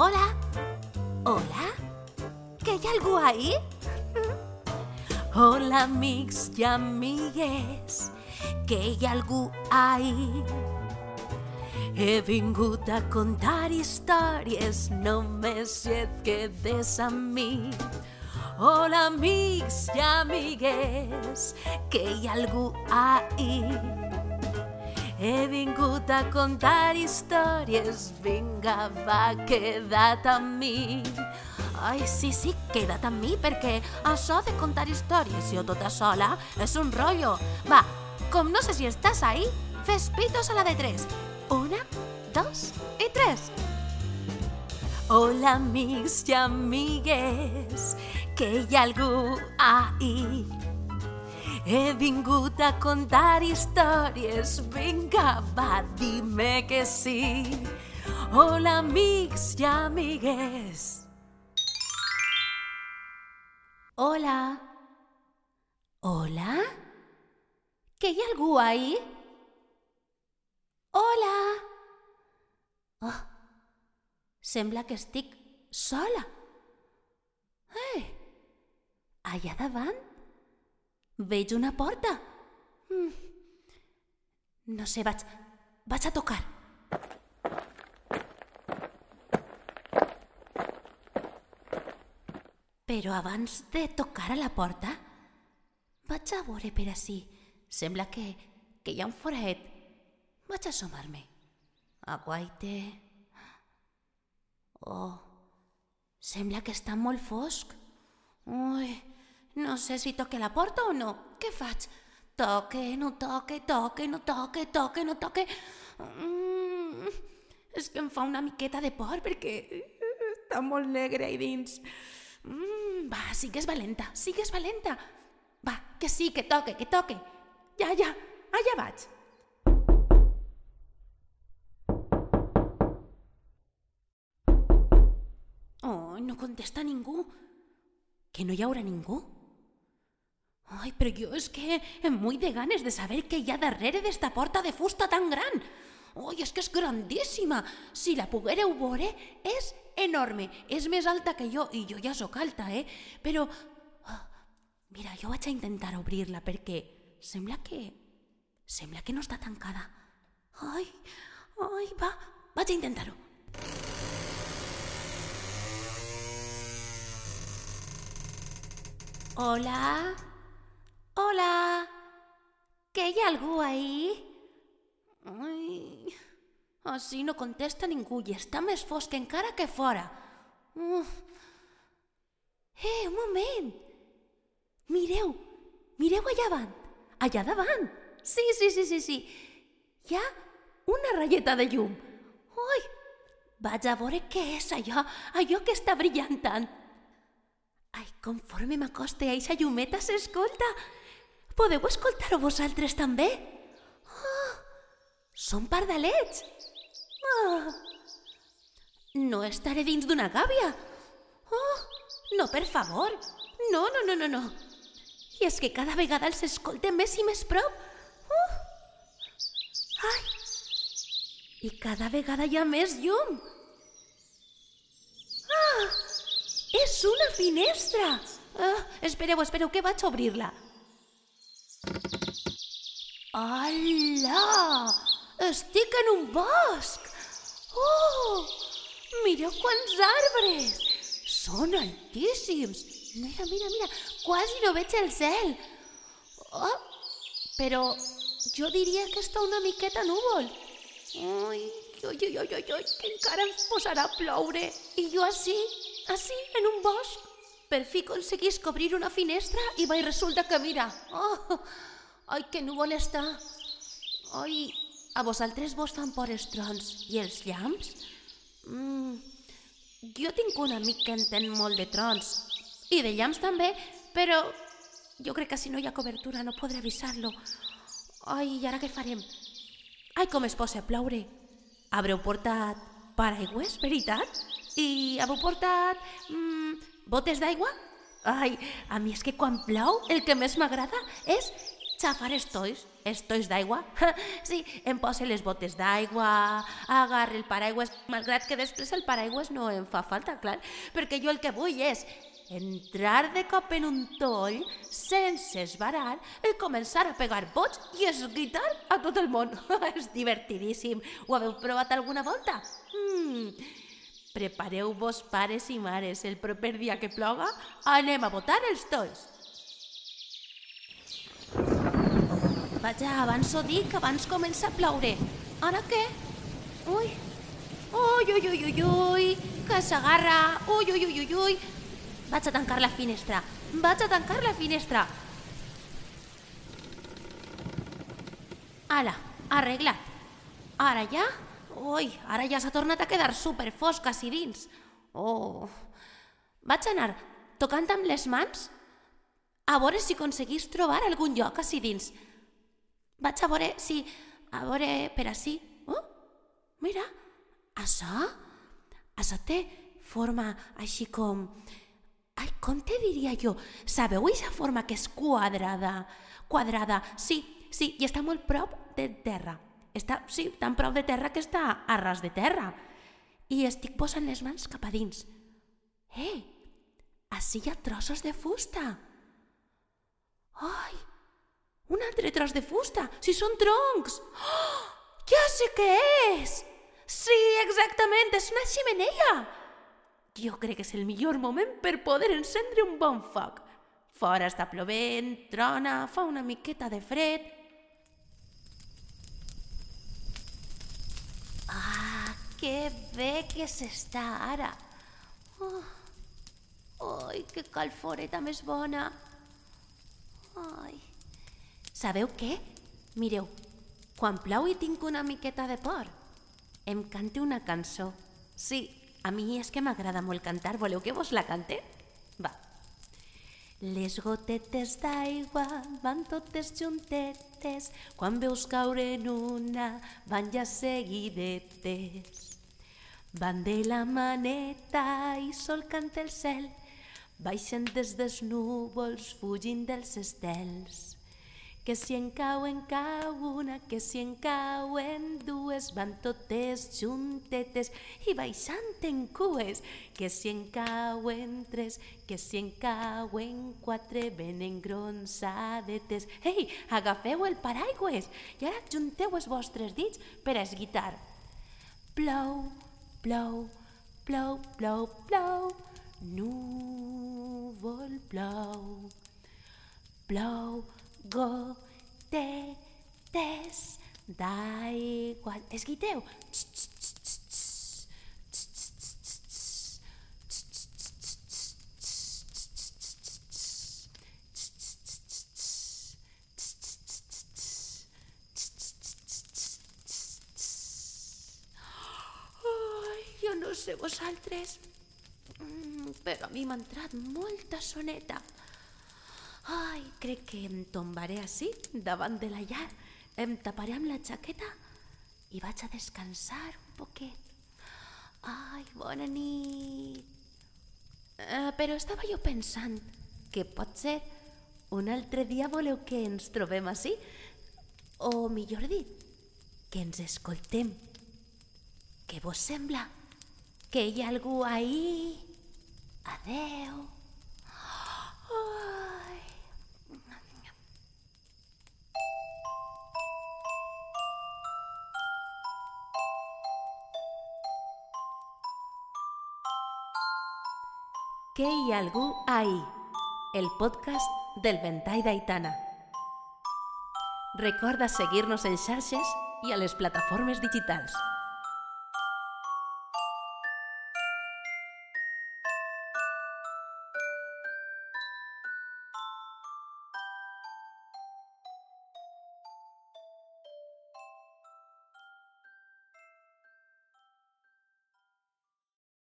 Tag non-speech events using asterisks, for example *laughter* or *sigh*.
Hola. Hola. ¿Que hi ha algú ahí? Hola, amics i amigues, que hi ha algú ahí. He vingut a contar històries, només si et quedes amb mi. Hola, amics i amigues, que hi ha algú ahí. He vingut a contar històries, vinga, va, queda't amb mi. Ai, sí, sí, queda't amb mi, perquè això de contar històries jo tota sola és un rotllo. Va, com no sé si estàs ahí, fes pitos a la de tres. Una, dos i tres. Hola, amics i amigues, que hi ha algú ahí. He vingut a contar històries, vinga, va, dime que sí. Hola, amics i amigues. Hola. Hola? Que hi ha algú ahí? Hola. Oh, sembla que estic sola. Eh, allà davant veig una porta. Mm. No sé, vaig, vaig a tocar. Però abans de tocar a la porta, vaig a veure per ací. Sembla que, que hi ha un forat. Vaig a assomar-me. Aguaite. Oh, sembla que està molt fosc. Ui, no sé si toque la porta o no. Què faig? Toque, no toque, toque, no toque, toque, no toque... Mm, és que em fa una miqueta de por perquè està molt negre ahí dins. Mm, va, sigues valenta, sigues valenta. Va, que sí, que toque, que toque. Ja, ja, allà vaig. Oh, no contesta ningú. Que no hi haurà ningú? Ai, però jo és que em vull de ganes de saber què hi ha darrere d'esta porta de fusta tan gran. Oi, és que és grandíssima. Si la poguéreu veure, és enorme. És més alta que jo, i jo ja sóc alta, eh? Però, oh, mira, jo vaig a intentar obrir-la perquè sembla que... Sembla que no està tancada. Ai, ai, va, vaig a intentar-ho. Hola? Hola? Que hi ha algú ahí? Ai, així no contesta ningú i està més fosc encara que fora. Uf. Eh, un moment! Mireu, mireu allà davant, allà davant. Sí, sí, sí, sí, sí. Hi ha una ratlleta de llum. Ui, vaig a veure què és allò, allò que està brillant tant. Ai, conforme m'acoste a eixa llumeta s'escolta. Podeu escoltar-ho vosaltres també? Oh, són pardalets. Oh, no estaré dins d'una gàbia. Oh, no, per favor. No, no, no, no, no. I és que cada vegada els escoltem més i més prop. Oh. Ai, i cada vegada hi ha més llum. Ah, és una finestra. Ah, espereu, espereu, que vaig a obrir-la. Hola! Estic en un bosc! Oh! Mireu quants arbres! Són altíssims! Mira, mira, mira, quasi no veig el cel. Oh, però jo diria que està una miqueta núvol. Ui, ui, ui, ui, ui, que encara ens posarà a ploure. I jo així, així, en un bosc. Per fi aconseguís cobrir una finestra i vaig resulta que mira. Oh, ai, que núvol està. Ai, a vosaltres vos fan por els trons i els llamps? Mm, jo tinc un amic que entén molt de trons i de llamps també, però jo crec que si no hi ha cobertura no podré avisar-lo. Ai, i ara què farem? Ai, com es posa a ploure. Haureu portat paraigües, veritat? I haveu portat mm, botes d'aigua? Ai, a mi és que quan plou el que més m'agrada és xafar els tois estois d'aigua? *laughs* sí, em posa les botes d'aigua, agarra el paraigües, malgrat que després el paraigües no em fa falta, clar, perquè jo el que vull és entrar de cop en un toll sense esbarar i començar a pegar bots i esguitar a tot el món. *laughs* és divertidíssim. Ho haveu provat alguna volta? Mm. Prepareu-vos, pares i mares, el proper dia que ploga anem a botar els tolls. Vaja, abans ho dic, abans comença a ploure. Ara què? Ui, ui, ui, ui, ui, ui, que s'agarra, ui, ui, ui, ui, ui, vaig a tancar la finestra. Vaig a tancar la finestra. Ala, arreglat. Ara ja? Ui, ara ja s'ha tornat a quedar super fosc així dins. Oh. Vaig anar tocant amb les mans a veure si aconseguís trobar algun lloc així dins. Vaig a veure si... A veure per així. Oh, mira, això... Això té forma així com Ai, com te diria jo? Sabeu aquesta forma que és quadrada? Quadrada, sí, sí, i està molt prop de terra. Està, sí, tan prop de terra que està a ras de terra. I estic posant les mans cap a dins. Eh, així hi ha trossos de fusta. Ai, un altre tros de fusta, si són troncs. Oh, ja sé què és! Sí, exactament, és una ximeneia. Jo crec que és el millor moment per poder encendre un bon foc. Fora està plovent, trona, fa una miqueta de fred. Ah, que bé que s'està ara. Oh, ai, que calforeta més bona. Ai. Sabeu què? Mireu, quan plau i tinc una miqueta de por, em cante una cançó. Sí, a mi és que m'agrada molt cantar. Voleu que vos la cante? Va. Les gotetes d'aigua van totes juntetes, quan veus caure en una van ja seguidetes. Van de la maneta i sol canta el cel, baixen des dels núvols fugint dels estels que si en cau, en cau una, que si en cauen dues, van totes juntetes i baixant en cues, que si en cauen tres, que si en cauen quatre, venen gronsadetes. Ei, agafeu el paraigües i ara junteu els vostres dits per a esguitar. Plou, plou, plou, plou, plou, núvol plou, plou, gotetes d'aigua. Esguiteu. jo no sé vosaltres, mm, però a mi m'ha entrat molta soneta. Ai, crec que em tombaré així, davant de la llar, em taparé amb la jaqueta i vaig a descansar un poquet. Ai, bona nit. Uh, però estava jo pensant que pot ser un altre dia voleu que ens trobem així? O millor dit, que ens escoltem. Què vos sembla? Que hi ha algú ahí? Adeu. Que hi ha algú ahí? El podcast del Ventall d'Aitana. Recorda seguir-nos en xarxes i a les plataformes digitals.